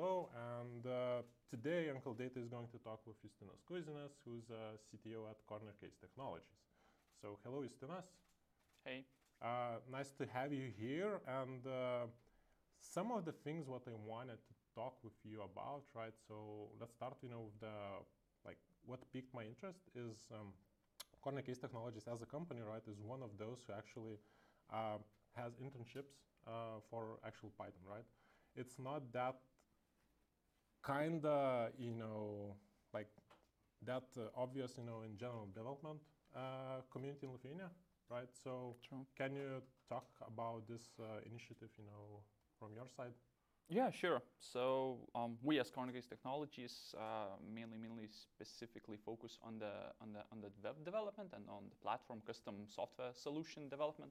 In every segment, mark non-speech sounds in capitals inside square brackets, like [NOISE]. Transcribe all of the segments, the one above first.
hello. And uh, today, Uncle Data is going to talk with Justinas Kuizinas, who's a CTO at Corner Case Technologies. So, hello, Justinas. Hey. Uh, nice to have you here. And uh, some of the things what I wanted to talk with you about, right? So let's start, you know, with the like what piqued my interest is um, Corner Case Technologies as a company, right, is one of those who actually uh, has internships uh, for actual Python, right? It's not that kind of, you know, like that uh, obvious, you know, in general development uh, community in Lithuania, right? So True. can you talk about this uh, initiative, you know, from your side? Yeah, sure. So um, we as Corner Case Technologies uh, mainly, mainly specifically focus on the on the on the web development and on the platform custom software solution development.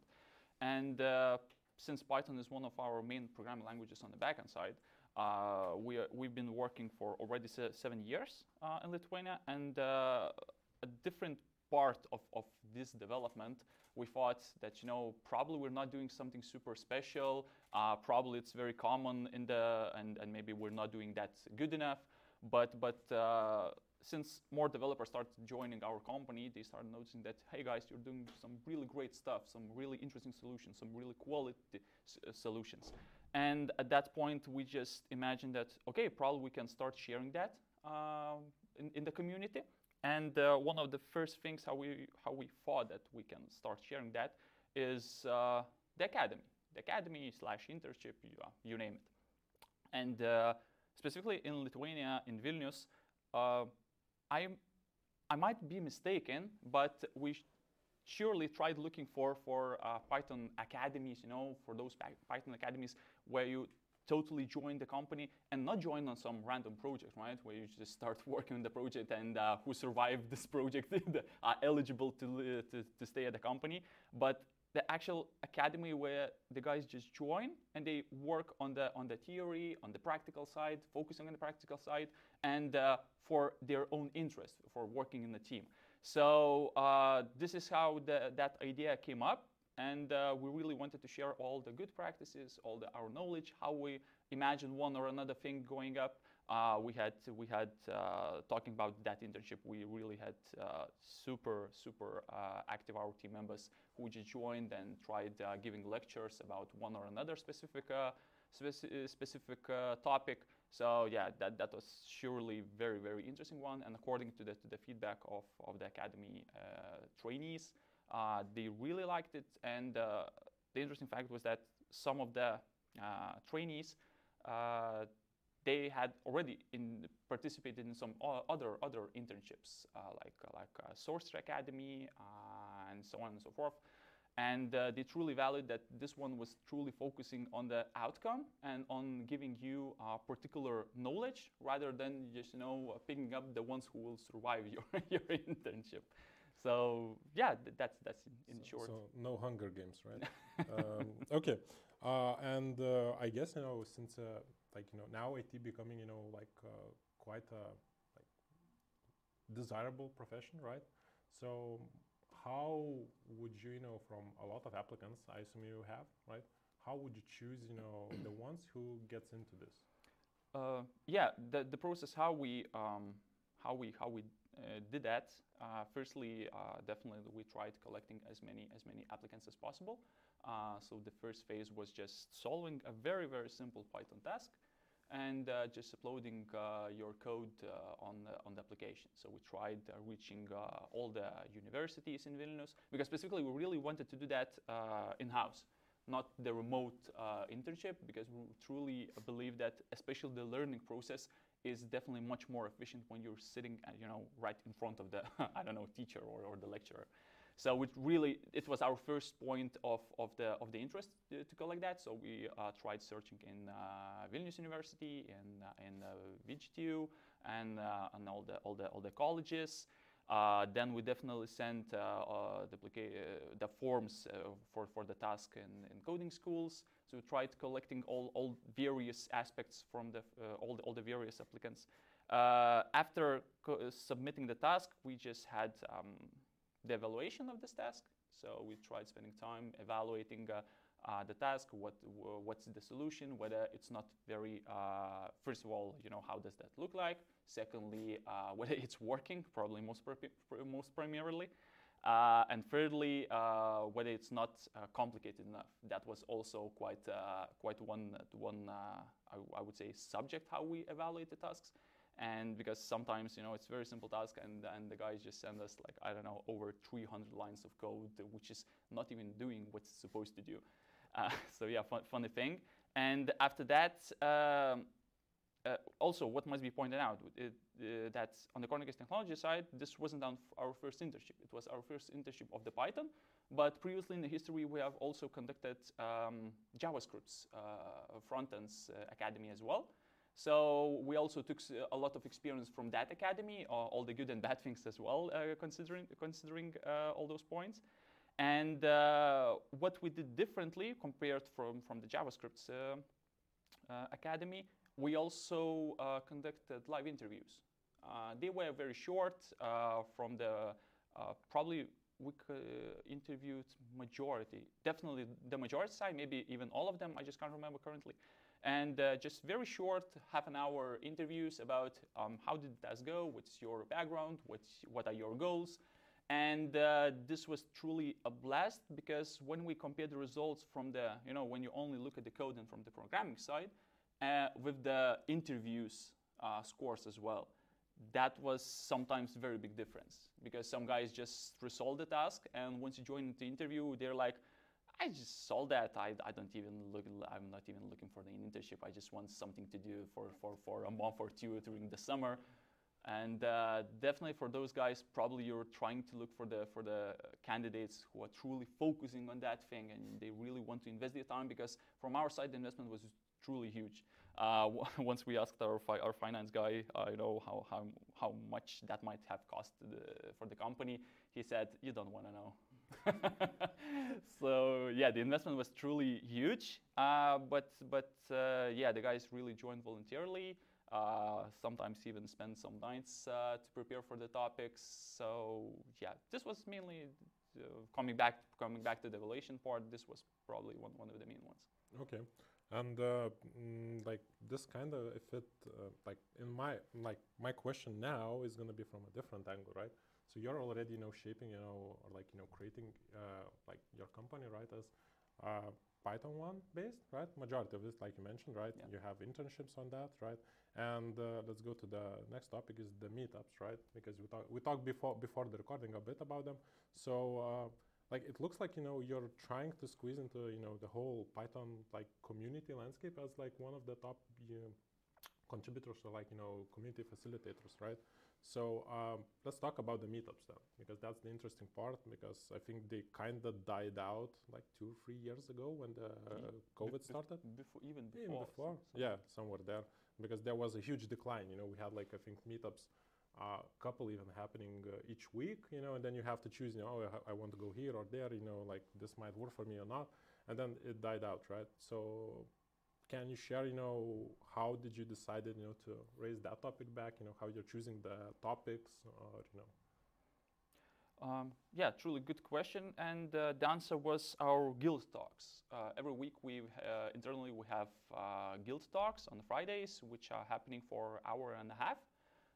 And uh, since Python is one of our main programming languages on the backend side, uh, we are, we've been working for already se- seven years uh, in Lithuania, and uh, a different part of, of this development, we thought that you know probably we're not doing something super special. Uh, probably it's very common in the and, and maybe we're not doing that good enough. But but uh, since more developers started joining our company, they started noticing that hey guys, you're doing some really great stuff, some really interesting solutions, some really quality uh, solutions. And at that point, we just imagined that okay, probably we can start sharing that uh, in, in the community. And uh, one of the first things how we how we thought that we can start sharing that is uh, the academy, the academy slash internship, you, uh, you name it. And uh, specifically in Lithuania, in Vilnius, uh, I I might be mistaken, but we surely tried looking for for uh, Python academies, you know, for those Python academies where you totally join the company and not join on some random project, right? Where you just start [LAUGHS] working on the project and uh, who survived this [LAUGHS] project [LAUGHS] are eligible to, to, to stay at the company. But the actual academy where the guys just join and they work on the on the theory, on the practical side, focusing on the practical side, and uh, for their own interest, for working in the team. So uh, this is how the, that idea came up. And uh, we really wanted to share all the good practices, all the, our knowledge, how we imagine one or another thing going up. Uh, we had we had uh, talking about that internship. We really had uh, super super uh, active our team members who just joined and tried uh, giving lectures about one or another specific speci- specific topic. So yeah, that, that was surely very very interesting one. And according to the to the feedback of of the academy trainees. Uh, they really liked it, and uh, the interesting fact was that some of the uh, trainees they had already in, participated in some other other internships like like Sourcery Academy and so on and so forth. And uh, they truly valued that this one was truly focusing on the outcome and on giving you uh, particular knowledge rather than just you know picking up the ones who will survive [LAUGHS] your, your internship so yeah, that's that's in, in so, short. So no Hunger Games, right? [LAUGHS] um, okay, uh, and uh, I guess you know since uh, like you know now IT becoming you know like uh, quite a like desirable profession, right? So how would you you know from a lot of applicants, I assume you have, right? How would you choose you know [CLEARS THROAT] the ones who gets into this? Uh, yeah, the the process how we um, how we how we uh, did that. Uh, firstly, uh, definitely we tried collecting as many as many applicants as possible. Uh, so the first phase was just solving a very very simple Python task and uh, just uploading uh, your code on the, on the application. So we tried reaching all the universities in Vilnius because specifically we really wanted to do that in house not the remote uh, internship because we truly believe that especially the learning process is definitely much more efficient when you're sitting uh, you know right in front of the [LAUGHS] i don't know teacher or, or the lecturer. So it really it was our first point of, of the of the interest to, to collect that. So we uh, tried searching in uh, vilnius university in uh, in uh, VGTU and uh, and all the all the all the colleges then we definitely sent uh, uh, the, uh, the, forms uh, for, for the task in, in, coding schools. So we tried collecting all, all various aspects from the, uh, all, the, all the various applicants. after co- submitting the task, we just had um, the evaluation of this task. So we tried spending time evaluating uh, uh, the task, what what's the solution, whether it's not very. Uh, first of all, you know, how does that look like? Secondly, uh, [LAUGHS] whether it's working, probably most most primarily. Uh, and thirdly, uh, whether it's not uh, complicated enough. That was also quite quite one one I, I, would say subject how we evaluate the tasks. And because sometimes you know it's very simple task, and and the guys just send us like I don't know over 300 lines of code, which is not even doing what it's supposed to do. Uh, [LAUGHS] so yeah, fun, funny thing. And after that, um, uh, also what must be pointed out it, uh, that on the Corner technology side, this wasn't our first internship. It was our first internship of the Python. But previously in the history, we have also conducted um, JavaScript's uh, front-ends uh, academy as well. So we also took a lot of experience from that academy, all the good and bad [LAUGHS] things as well, considering considering all those points. And uh, what we did differently compared from, from the JavaScript uh, uh, Academy, we also uh, conducted live interviews. Uh, they were very short. Uh, from the probably we interviewed majority, definitely the majority side, maybe even all of them. I just can't remember currently. And just very short, half an hour interviews about um, how did that go, what's your background, what's, what are your goals, and uh, this was truly a blast because when we compare the results from the, you know, when you only look at the code and from the programming side, uh, with the interviews uh, scores as well, that was sometimes very big difference because some guys just resolved the task and once you join the interview, they're like, I just saw that. I, I don't even look. I'm not even looking for the internship. I just want something to do for, for, for a month or two during the summer. And uh, definitely for those guys, probably you're trying to look for the for the candidates who are truly focusing on that thing and they really want to invest their time because from our side the investment was truly huge. Uh, [LAUGHS] once we asked our fi- our finance guy, uh, you know how, how how much that might have cost the, for the company, he said, "You don't want to know." [LAUGHS] so yeah, the investment was truly huge. Uh, but but uh, yeah, the guys really joined voluntarily uh, sometimes even spend some nights uh, to prepare for the topics. So yeah, this was mainly uh, coming back coming back to the evaluation part. This was probably one, one of the main ones. Okay, and uh, mm, like this kind of if it uh, like in my like my question now is going to be from a different angle, right? So you're already you know shaping you know or like you know creating uh, like your company right as Python one based, right? Majority of this, like you mentioned, right? Yeah. You have internships on that, right? And uh, let's go to the next topic is the meetups, right? Because we talked we talked before before the recording a bit about them. So uh, like it looks like you know you're trying to squeeze into you know the whole Python like community landscape as like one of the top you know, contributors or like you know community facilitators, right? So um, let's talk about the meetups then, because that's the interesting part. Because I think they kind of died out like two, three years ago when the uh, COVID started. Before, even before. Even before, yeah, somewhere there because there was a huge decline. You know, we had like I think meetups, a uh, couple even happening uh, each week. You know, and then you have to choose. You know, oh, I, I want to go here or there. You know, like this might work for me or not. And then it died out, right? So, can you share? You know, how did you decide? You know, to raise that topic back. You know, how you're choosing the topics, or you know. Um, yeah, truly good question. And uh, the answer was our guild talks. Uh, every week, we uh, internally we have uh, guild talks on Fridays, which are happening for hour and a half.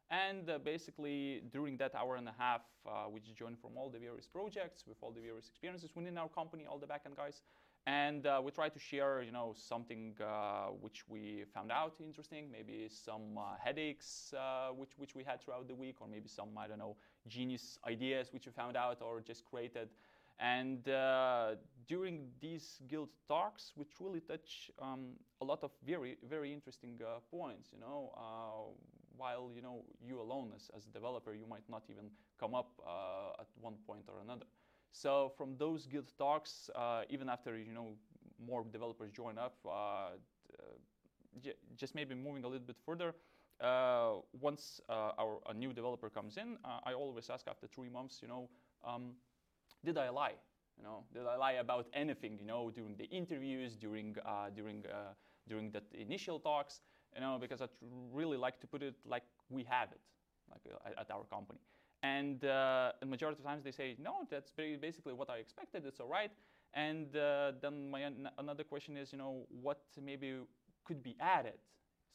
And uh, basically, during that hour and a half, uh, we just join from all the various projects with all the various experiences within our company, all the backend guys, and uh, we try to share you know something uh, which we found out interesting maybe some uh, headaches uh, which, which we had throughout the week or maybe some i don't know genius ideas which we found out or just created. And uh, during these guild talks we truly touch um, a lot of very very interesting uh, points you know while you know you alone as, as a developer you might not even come up at one point or another so from those guild talks, uh, even after you know more developers join up, uh, just maybe moving a little bit further. Uh, once uh, our a new developer comes in, uh, I always ask after three months, you know, um, did I lie? You know, did I lie about anything? You know, during the interviews, during during during the initial talks, you know, because I really like to put it like we have it, like at our company. And uh, the majority of times they say, no, that's basically what I expected. It's all right. And uh, then my an- another question is, you know, what maybe could be added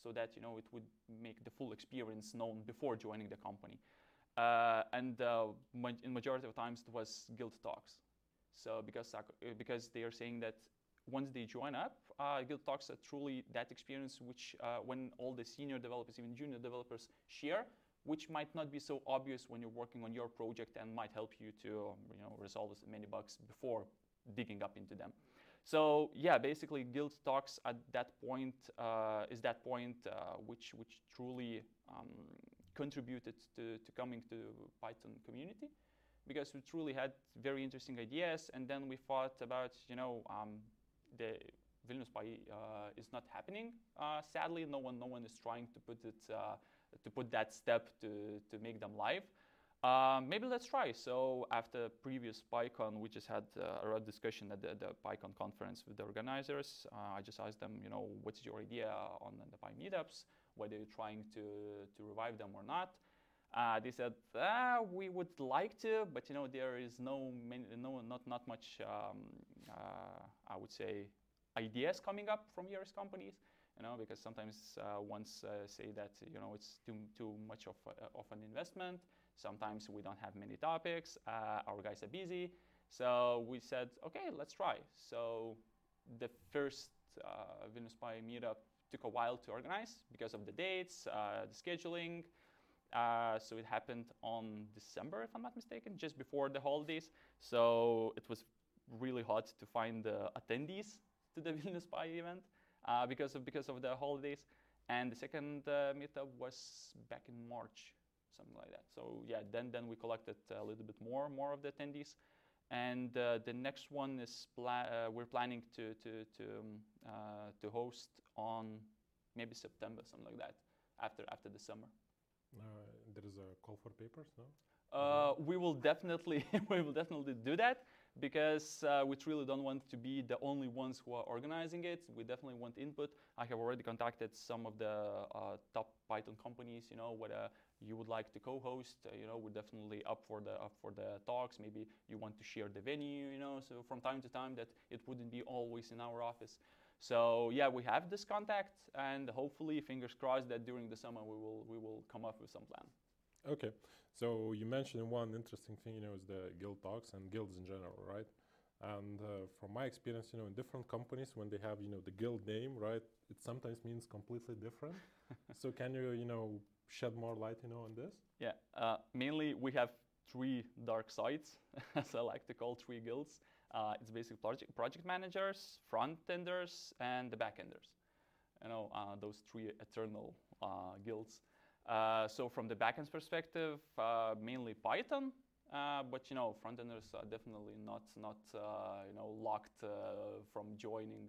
so that you know it would make the full experience known before joining the company. Uh, and uh, in majority of times it was guild talks. So because because they are saying that once they join up, uh, guild talks are truly that experience which uh, when all the senior developers, even junior developers, share, which might not be so obvious when you're working on your project and might help you to you know resolve many bugs before digging up into them. So yeah, basically guild talks at that point uh, is that point uh, which which truly um, contributed to, to coming to Python community because we truly had very interesting ideas and then we thought about you know um, the Vilnius Py uh, is not happening uh, sadly no one no one is trying to put it uh, to put that step to to make them live um, maybe let's try. So after previous PyCon, we just had uh, a discussion at the, the PyCon conference with the organizers. Uh, I just asked them, you know, what's your idea on the Py meetups? Whether you're trying to, to revive them or not. Uh, they said, ah, we would like to, but you know, there is no, no not, not much, um, uh, I would say, ideas coming up from various companies you know, because sometimes uh, uh, say that you know it's too too much of, of an investment. Sometimes we don't have many topics. Uh, our guys are busy. So we said, okay, let's try. So the first uh, Vilnius Py meetup took a while to organize because of the dates, uh, the scheduling. Uh, so it happened on December, if I'm not mistaken, just before the holidays. So it was really hard to find the attendees to the [LAUGHS] Vilnius Py event uh, because of because of the holidays. And the second uh, meetup was back in March, something like that. So yeah, then then we collected a little bit more more of the attendees, and uh, the next one is pla- uh, we're planning to to to um, uh, to host on maybe September, something like that, after after the summer. Uh, there is a call for papers, no? Uh, we will definitely [LAUGHS] we will definitely do that because uh, we truly don't want to be the only ones who are organizing it. We definitely want input. I have already contacted some of the uh, top Python companies. You know, whether you would like to co-host, uh, you know, we're definitely up for the up for the talks. Maybe you want to share the venue. You know, so from time to time that it wouldn't be always in our office. So yeah, we have this contact, and hopefully, fingers crossed that during the summer we will we will come up with some plan. Okay, so you mentioned one interesting thing, you know, is the guild talks and guilds in general, right? And uh, from my experience, you know, in different companies, when they have, you know, the guild name, right, it sometimes means completely different. [LAUGHS] so can you, you know, shed more light, you know, on this? Yeah, uh, mainly we have three dark sides, [LAUGHS] as I like to call three guilds. Uh, it's basically project, project managers, front enders, and the back enders. You know, uh, those three eternal uh, guilds. Uh, so from the backend perspective, uh, mainly Python, uh, but you know, front-enders are definitely not not you know locked from joining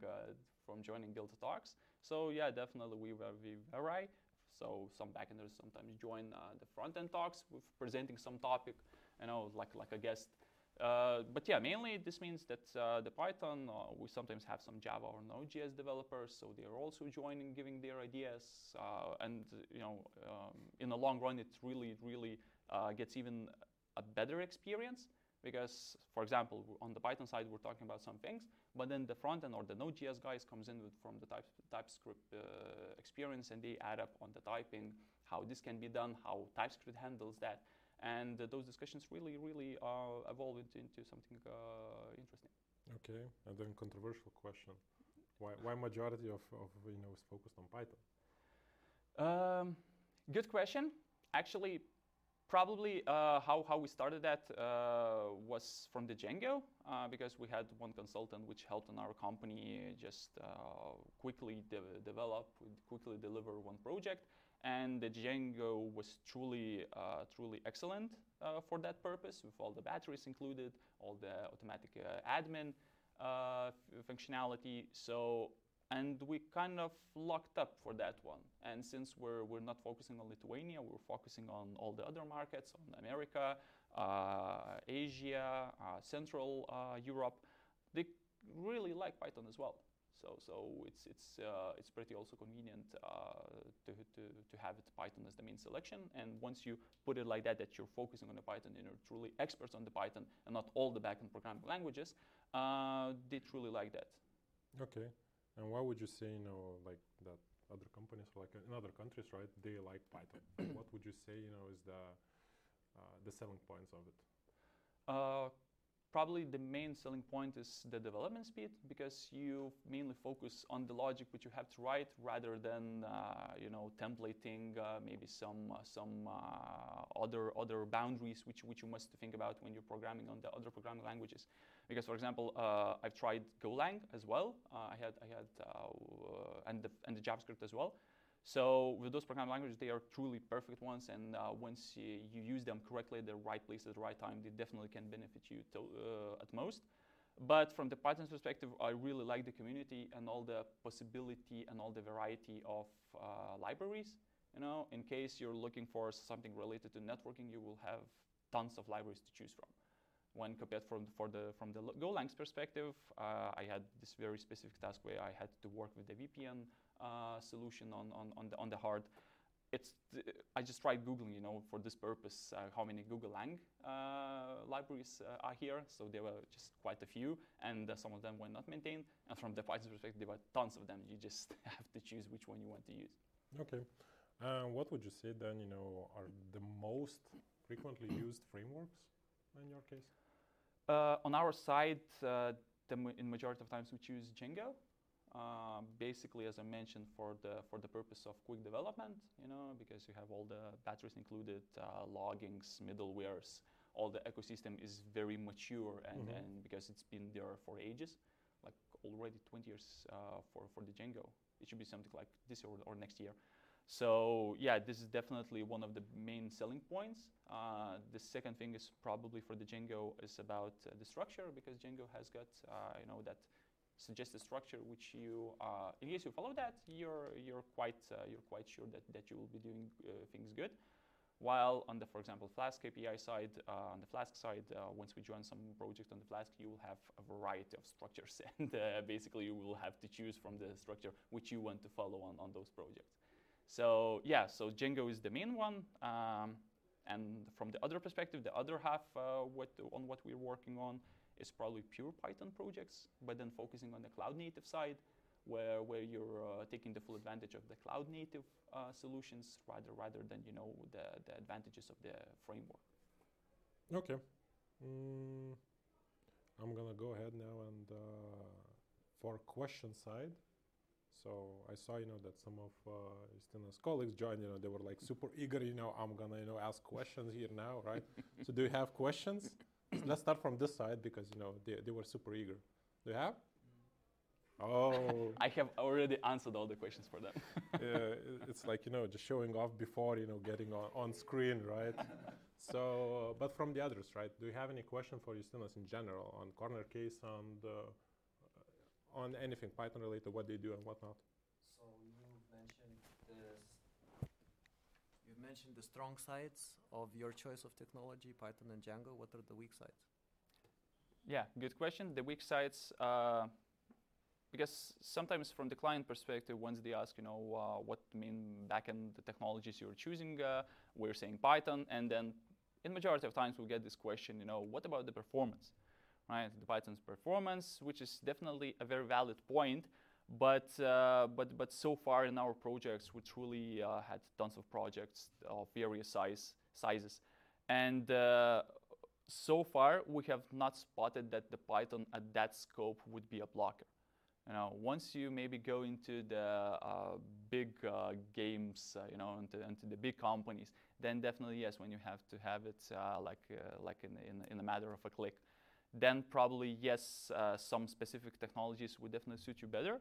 from joining Guild Talks. So yeah, definitely we were we vary. So some backenders sometimes join the front-end talks with presenting some topic, you know, like like a guest. Uh, but yeah, mainly this means that uh, the Python, uh, we sometimes have some Java or Node.js developers, so they are also joining, giving their ideas, uh, and you know, um, in the long run, it really, really uh, gets even a better experience because, for example, on the Python side, we're talking about some things, but then the front end or the Node.js guys comes in with, from the type, TypeScript experience, and they add up on the typing, how this can be done, how TypeScript handles that and uh, those discussions really, really uh, evolve into, something uh, interesting. Okay, and then controversial question: Why, why majority of, of you know is focused on Python? Um, good question. Actually, probably uh, how, how we started that uh, was from the Django uh, because we had one consultant which helped in our company just quickly de- develop, quickly deliver one project and the Django was truly, uh, truly excellent uh, for that purpose, with all the batteries included, all the automatic uh, admin uh, functionality. So, and we kind of locked up for that one. And since we're, we're not focusing on Lithuania, we're focusing on all the other markets, on America, uh, Asia, uh, Central Europe, they really like Python as well. So, so it's it's uh, it's pretty also convenient uh, to, to to have it Python as the main selection. And once you put it like that, that you're focusing on the Python and you're truly experts on the Python and not all the backend programming languages, uh, they truly like that. Okay. And why would you say, you know, like that other companies, like in other countries, right? They like Python. [COUGHS] what would you say, you know, is the uh, the selling points of it? Probably the main selling point is the development speed because you mainly focus on the logic which you have to write rather than uh, you know templating uh, maybe some uh, some uh, other other boundaries which which you must think about when you're programming on the other programming languages. Because for example uh, I've tried Golang as well. Uh, I had I had and the and the JavaScript as well so with those programming languages, they are truly perfect ones, and uh, once you, you, use them correctly at the right place at the right time, they definitely can benefit you to, uh, at most. But from the Python's perspective, I really like the community and all the possibility and all the variety of uh, libraries. You know, in case you're looking for something related to networking, you will have tons of libraries to choose from. When compared from for the from the Golang's perspective, uh, I had this very specific task where I had to work with the VPN uh, solution on, on, on, the, on the hard. It's I just tried Googling, you know, for this purpose, uh, how many Golang uh, libraries uh, are here. So there were just quite a few, and uh, some of them were not maintained. And from the Python perspective, there were tons of them. You just [LAUGHS] have to choose which one you want to use. Okay. Uh, what would you say then, you know, are the most frequently used frameworks in your case? on our side, the in majority of times we choose Django. Uh, basically, as I mentioned, for the for the purpose of quick development, you know, because you have all the batteries included, uh, loggings, middlewares, all the ecosystem is very mature, and, mm-hmm. and because it's been there for ages, like already 20 years uh, for for the Django, it should be something like this or, or next year. So yeah, this is definitely one of the main selling points. Uh, the second thing is probably for the Django is about uh, the structure because Django has got uh, you know that suggested structure which you, uh, in case you follow that, you're, you're, quite, uh, you're quite sure that, that you will be doing uh, things good. While on the, for example, Flask API side, uh, on the Flask side, uh, once we join some project on the Flask, you will have a variety of structures, [LAUGHS] and uh, basically you will have to choose from the structure which you want to follow on, on those projects. So yeah, so Django is the main one, um, and from the other perspective, the other half what, on what we're working on is probably pure Python projects, but then focusing on the cloud native side, where, where you're uh, taking the full advantage of the cloud native uh, solutions rather, rather than you know, the, the advantages of the framework. Okay. Mm, I'm going to go ahead now and uh, for question side. So I saw, you know, that some of uh, Justina's colleagues joined. You know, they were like super eager. You know, I'm gonna, you know, ask questions here now, right? [LAUGHS] so do you have questions? Let's start from this side because you know they, they were super eager. Do you have? Oh. [LAUGHS] I have already answered all the questions for them. [LAUGHS] yeah, it's like you know just showing off before you know getting on, on screen, right? [LAUGHS] so, but from the others, right? Do you have any question for Justinas in general on corner case and uh, on anything Python related, what they do and whatnot? Mentioned the strong sides of your choice of technology, Python and Django. What are the weak sides? Yeah, good question. The weak sides, uh, because sometimes from the client perspective, once they ask, you know, uh, what mean backend the technologies you're choosing, uh, we're saying Python, and then in majority of times we get this question, you know, what about the performance, right? The Python's performance, which is definitely a very valid point, but, uh, but, but so far in our projects, we truly uh, had tons of projects of various size, sizes. And uh, so far, we have not spotted that the Python at that scope would be a blocker. You know, once you maybe go into the uh, big uh, games, uh, you know, into, into, the big companies, then definitely yes, when you have to have it like, like in, in, in a matter of a click, then probably yes, some specific technologies would definitely suit you better.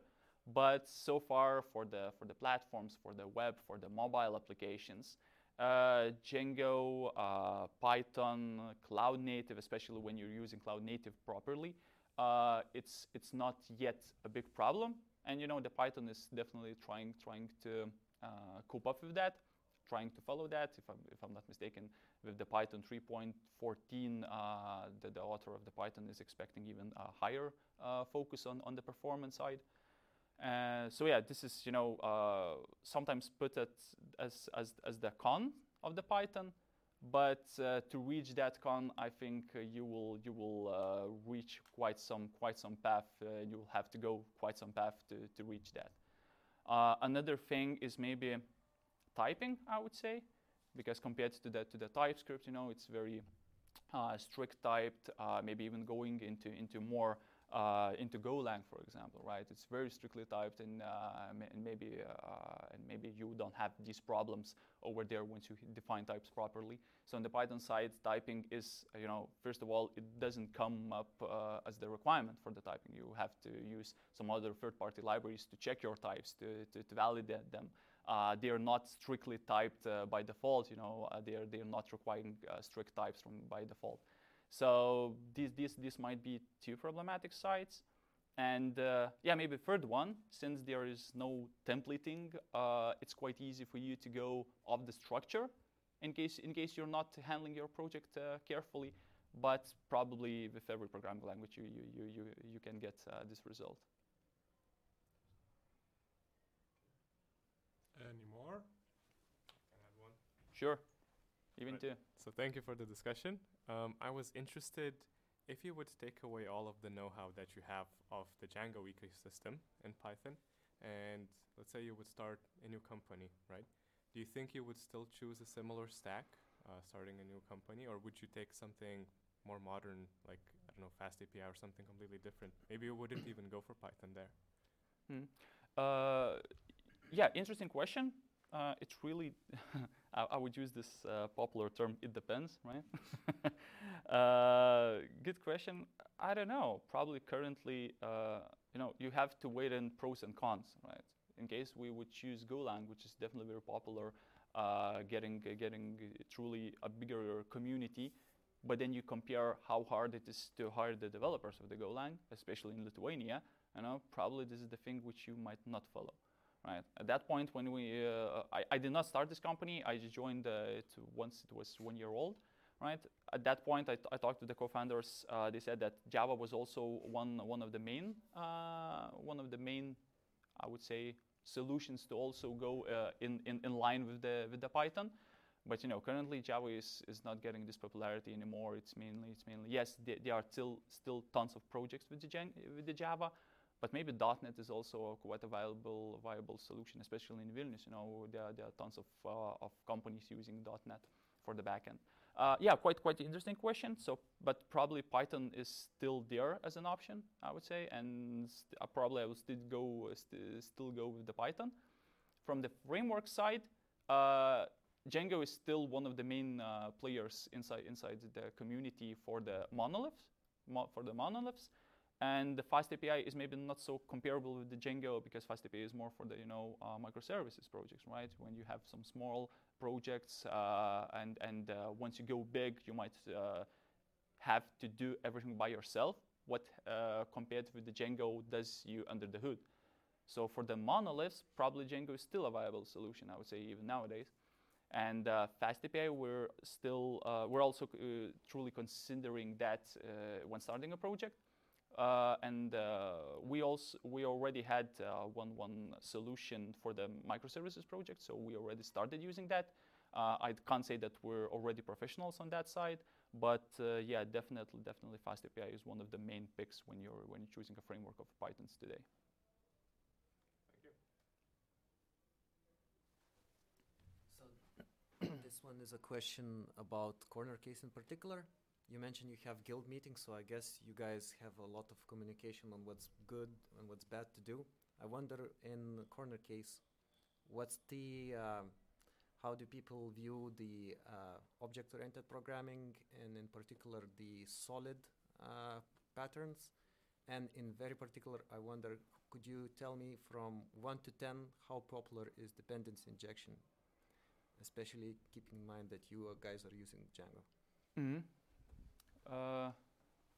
But so far, for the, for the platforms, for the web, for the mobile applications, uh, Django, uh, Python, cloud native, especially when you're using cloud native properly, uh, it's, it's not yet a big problem. And you know, the Python is definitely trying, trying to uh, cope up with that, trying to follow that, if I'm, if I'm not mistaken. With the Python 3.14, uh, the, the, author of the Python is expecting even a higher uh, focus on, on the performance side. Uh, so yeah, this is you know uh, sometimes put it as, as as the con of the Python, but uh, to reach that con, I think uh, you will you will uh, reach quite some quite some path. You will have to go quite some path to to reach that. another thing is maybe typing, I would say, because compared to the to the TypeScript, you know, it's very strict typed. maybe even going into into more uh, into Golang, for example, right? It's very strictly typed, and, uh, and maybe uh, and maybe you don't have these problems over there once you define types properly. So on the Python side, typing is, you know, first of all, it doesn't come up uh, as the requirement for the typing. You have to use some other third-party libraries to check your types to, to, to validate them. Uh, they are not strictly typed uh, by default. You know, they are they are not requiring strict types from by default. So this, this, this might be two problematic sites. And uh, yeah, maybe third one, since there is no templating, uh, it's quite easy for you to go off the structure in case, in case you're not handling your project uh, carefully. But probably with every programming language, you, you, you, you, you can get uh, this result. Any more? Can I add one? Sure, even Right. two. So thank you for the discussion. Um, I was interested if you would take away all of the know-how that you have of the Django ecosystem in Python, and let's say you would start a new company, right? Do you think you would still choose a similar stack uh, starting a new company, or would you take something more modern, like I don't know, Fast API or something completely different? Maybe you wouldn't even go for Python there. Hmm. Uh, yeah, interesting question. Uh, it's really, [LAUGHS] I, I, would use this uh, popular term, it depends, right? [LAUGHS] uh, good question. I don't know. Probably currently, uh, you know, you have to weigh in pros and cons, right? In case we would choose Golang, which is definitely very popular, uh, getting, getting truly a bigger community, but then you compare how hard it is to hire the developers of the Golang, especially in Lithuania, you know, probably this is the thing which you might not follow right? At that point, when we, uh, I, I, did not start this company. I just joined uh, it once it was one year old, right? At that point, I, talked to the co-founders. Uh, they said that Java was also one one of the main uh, one of the main, I would say, solutions to also go in, in in line with the with the Python. But you know, currently Java is, is not getting this popularity anymore. It's mainly it's mainly yes, there are still still tons of projects with the gen, with the Java, but maybe .NET is also quite a viable viable solution, especially in Vilnius. You know, there, there are tons of, uh, of companies using .NET for the backend. Uh, yeah, quite quite interesting question. So, but probably Python is still there as an option, I would say, and uh, probably I will still go st still go with the Python. From the framework side, uh, Django is still one of the main uh, players inside inside the community for the monoliths, mo for the monoliths. And the Fast API is maybe not so comparable with the Django because Fast API is more for the you know uh, microservices projects, right? When you have some small projects uh, and and uh, once you go big, you might uh, have to do everything by yourself. What uh, compared with the Django does you under the hood? So for the monoliths, probably Django is still a viable solution. I would say even nowadays. And uh, Fast API, we're still we're also truly considering that when starting a project uh, and uh, we also we already had uh, one one solution for the microservices project, so we already started using that. I can't say that we're already professionals on that side, but yeah, definitely, definitely, Fast API is one of the main picks when you're when you're choosing a framework of Pythons today. Thank you. So [COUGHS] this one is a question about corner case in particular you mentioned you have guild meetings, so I guess you guys have a lot of communication on what's good and what's bad to do. I wonder in corner case, what's the uh, how do people view the uh, object-oriented programming and in particular the solid uh, patterns? And in very particular, I wonder, could you tell me from 1 to 10 how popular is dependency injection, especially keeping in mind that you guys are using Django? Mm -hmm. Uh,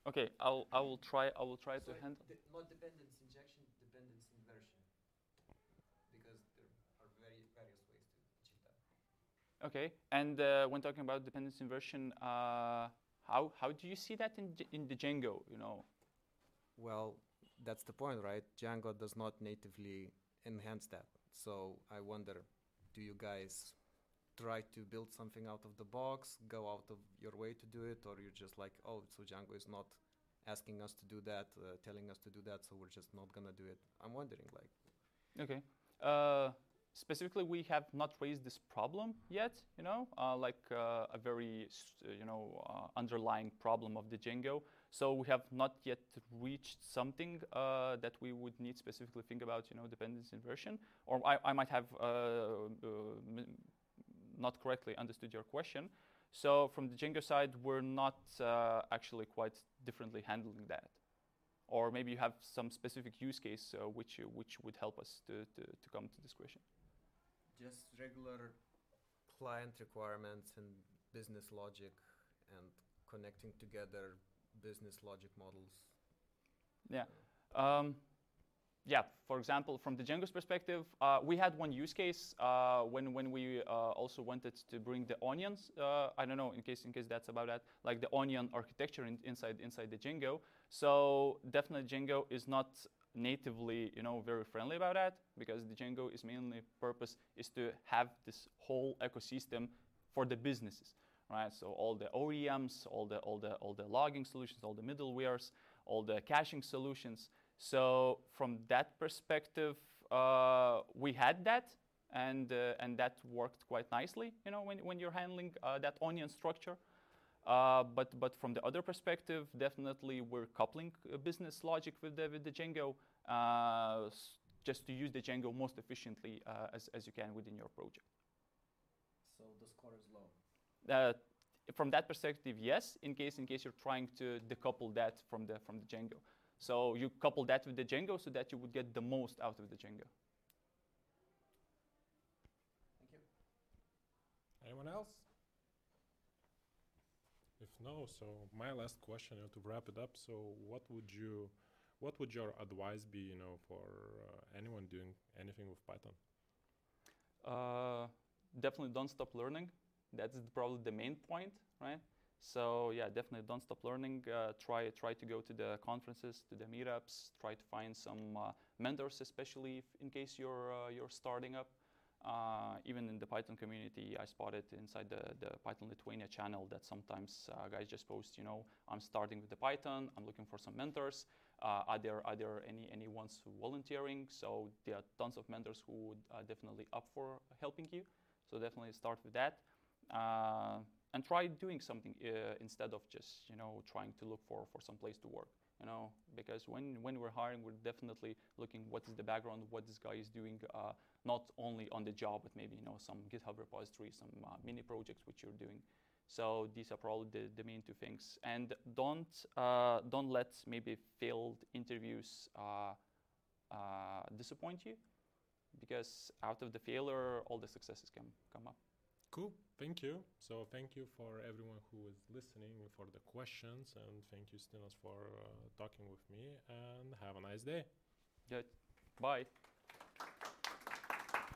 okay, I'll I will try I will try so to handle. De not dependence injection, dependence inversion, because there are very various ways to achieve that. Okay, and uh, when talking about dependence inversion, uh, how how do you see that in in the Django? You know. Well, that's the point, right? Django does not natively enhance that. So I wonder, do you guys try to build something out of the box, go out of your way to do it, or you're just like, oh, so Django is not asking us to do that, uh, telling us to do that, so we're just not gonna do it. I'm wondering, like, Okay. Uh, specifically, we have not raised this problem yet. You know, uh, like uh, a very uh, you know uh, underlying problem of the Django. So we have not yet reached something that we would need specifically think about. You know, dependency inversion. Or I, I might have not correctly understood your question. So from the Django side, we're not uh, actually quite differently handling that or maybe you have some specific use case uh, which uh, which would help us to, to, to come to this question. just regular client requirements and business logic and connecting together business logic models. Yeah. Um, yeah, for example, from the Django's perspective, uh, we had one use case uh, when, when we uh, also wanted to bring the onions. Uh, I don't know in case in case that's about that, like the onion architecture in, inside inside the Django. So definitely Django is not natively you know very friendly about that because the Django is mainly purpose is to have this whole ecosystem for the businesses, right? So all the ORMs, all the all the all the logging solutions, all the middlewares, all the caching solutions. So from that perspective, uh, we had that, and uh, and that worked quite nicely. You know, when when you're handling uh, that onion structure. Uh, but but from the other perspective, definitely we're coupling uh, business logic with the with the Django, uh, just to use the Django most efficiently uh, as as you can within your project. So the score is low. Uh, from that perspective, yes. In case in case you're trying to decouple that from the from the Django, so you couple that with the Django so that you would get the most out of the Django. Thank you. Anyone else? If no, so my last question you know, to wrap it up. So, what would you, what would your advice be, you know, for uh, anyone doing anything with Python? Uh, definitely don't stop learning. That's probably the main point, right? So yeah, definitely don't stop learning. Uh, try try to go to the conferences, to the meetups. Try to find some uh, mentors, especially if, in case you're uh, you're starting up. Uh, even in the Python community, I spotted inside the, the Python Lithuania channel that sometimes uh, guys just post, you know, I'm starting with the Python. I'm looking for some mentors. Uh, are there are there any any ones volunteering? So there are tons of mentors who would definitely up for helping you. So definitely start with that, and try doing something uh, instead of just you know trying to look for for some place to work. You know, because when when we're hiring, we're definitely looking what is the background, what this guy is doing, uh, not only on the job, but maybe you know some GitHub repository, some uh, mini projects which you're doing. So these are probably the, the main two things. And don't uh, don't let maybe failed interviews uh, uh, disappoint you, because out of the failure, all the successes can come up. Cool. Thank you. So, thank you for everyone who is listening, for the questions, and thank you, Stinas, for uh, talking with me. And have a nice day. Good. Bye.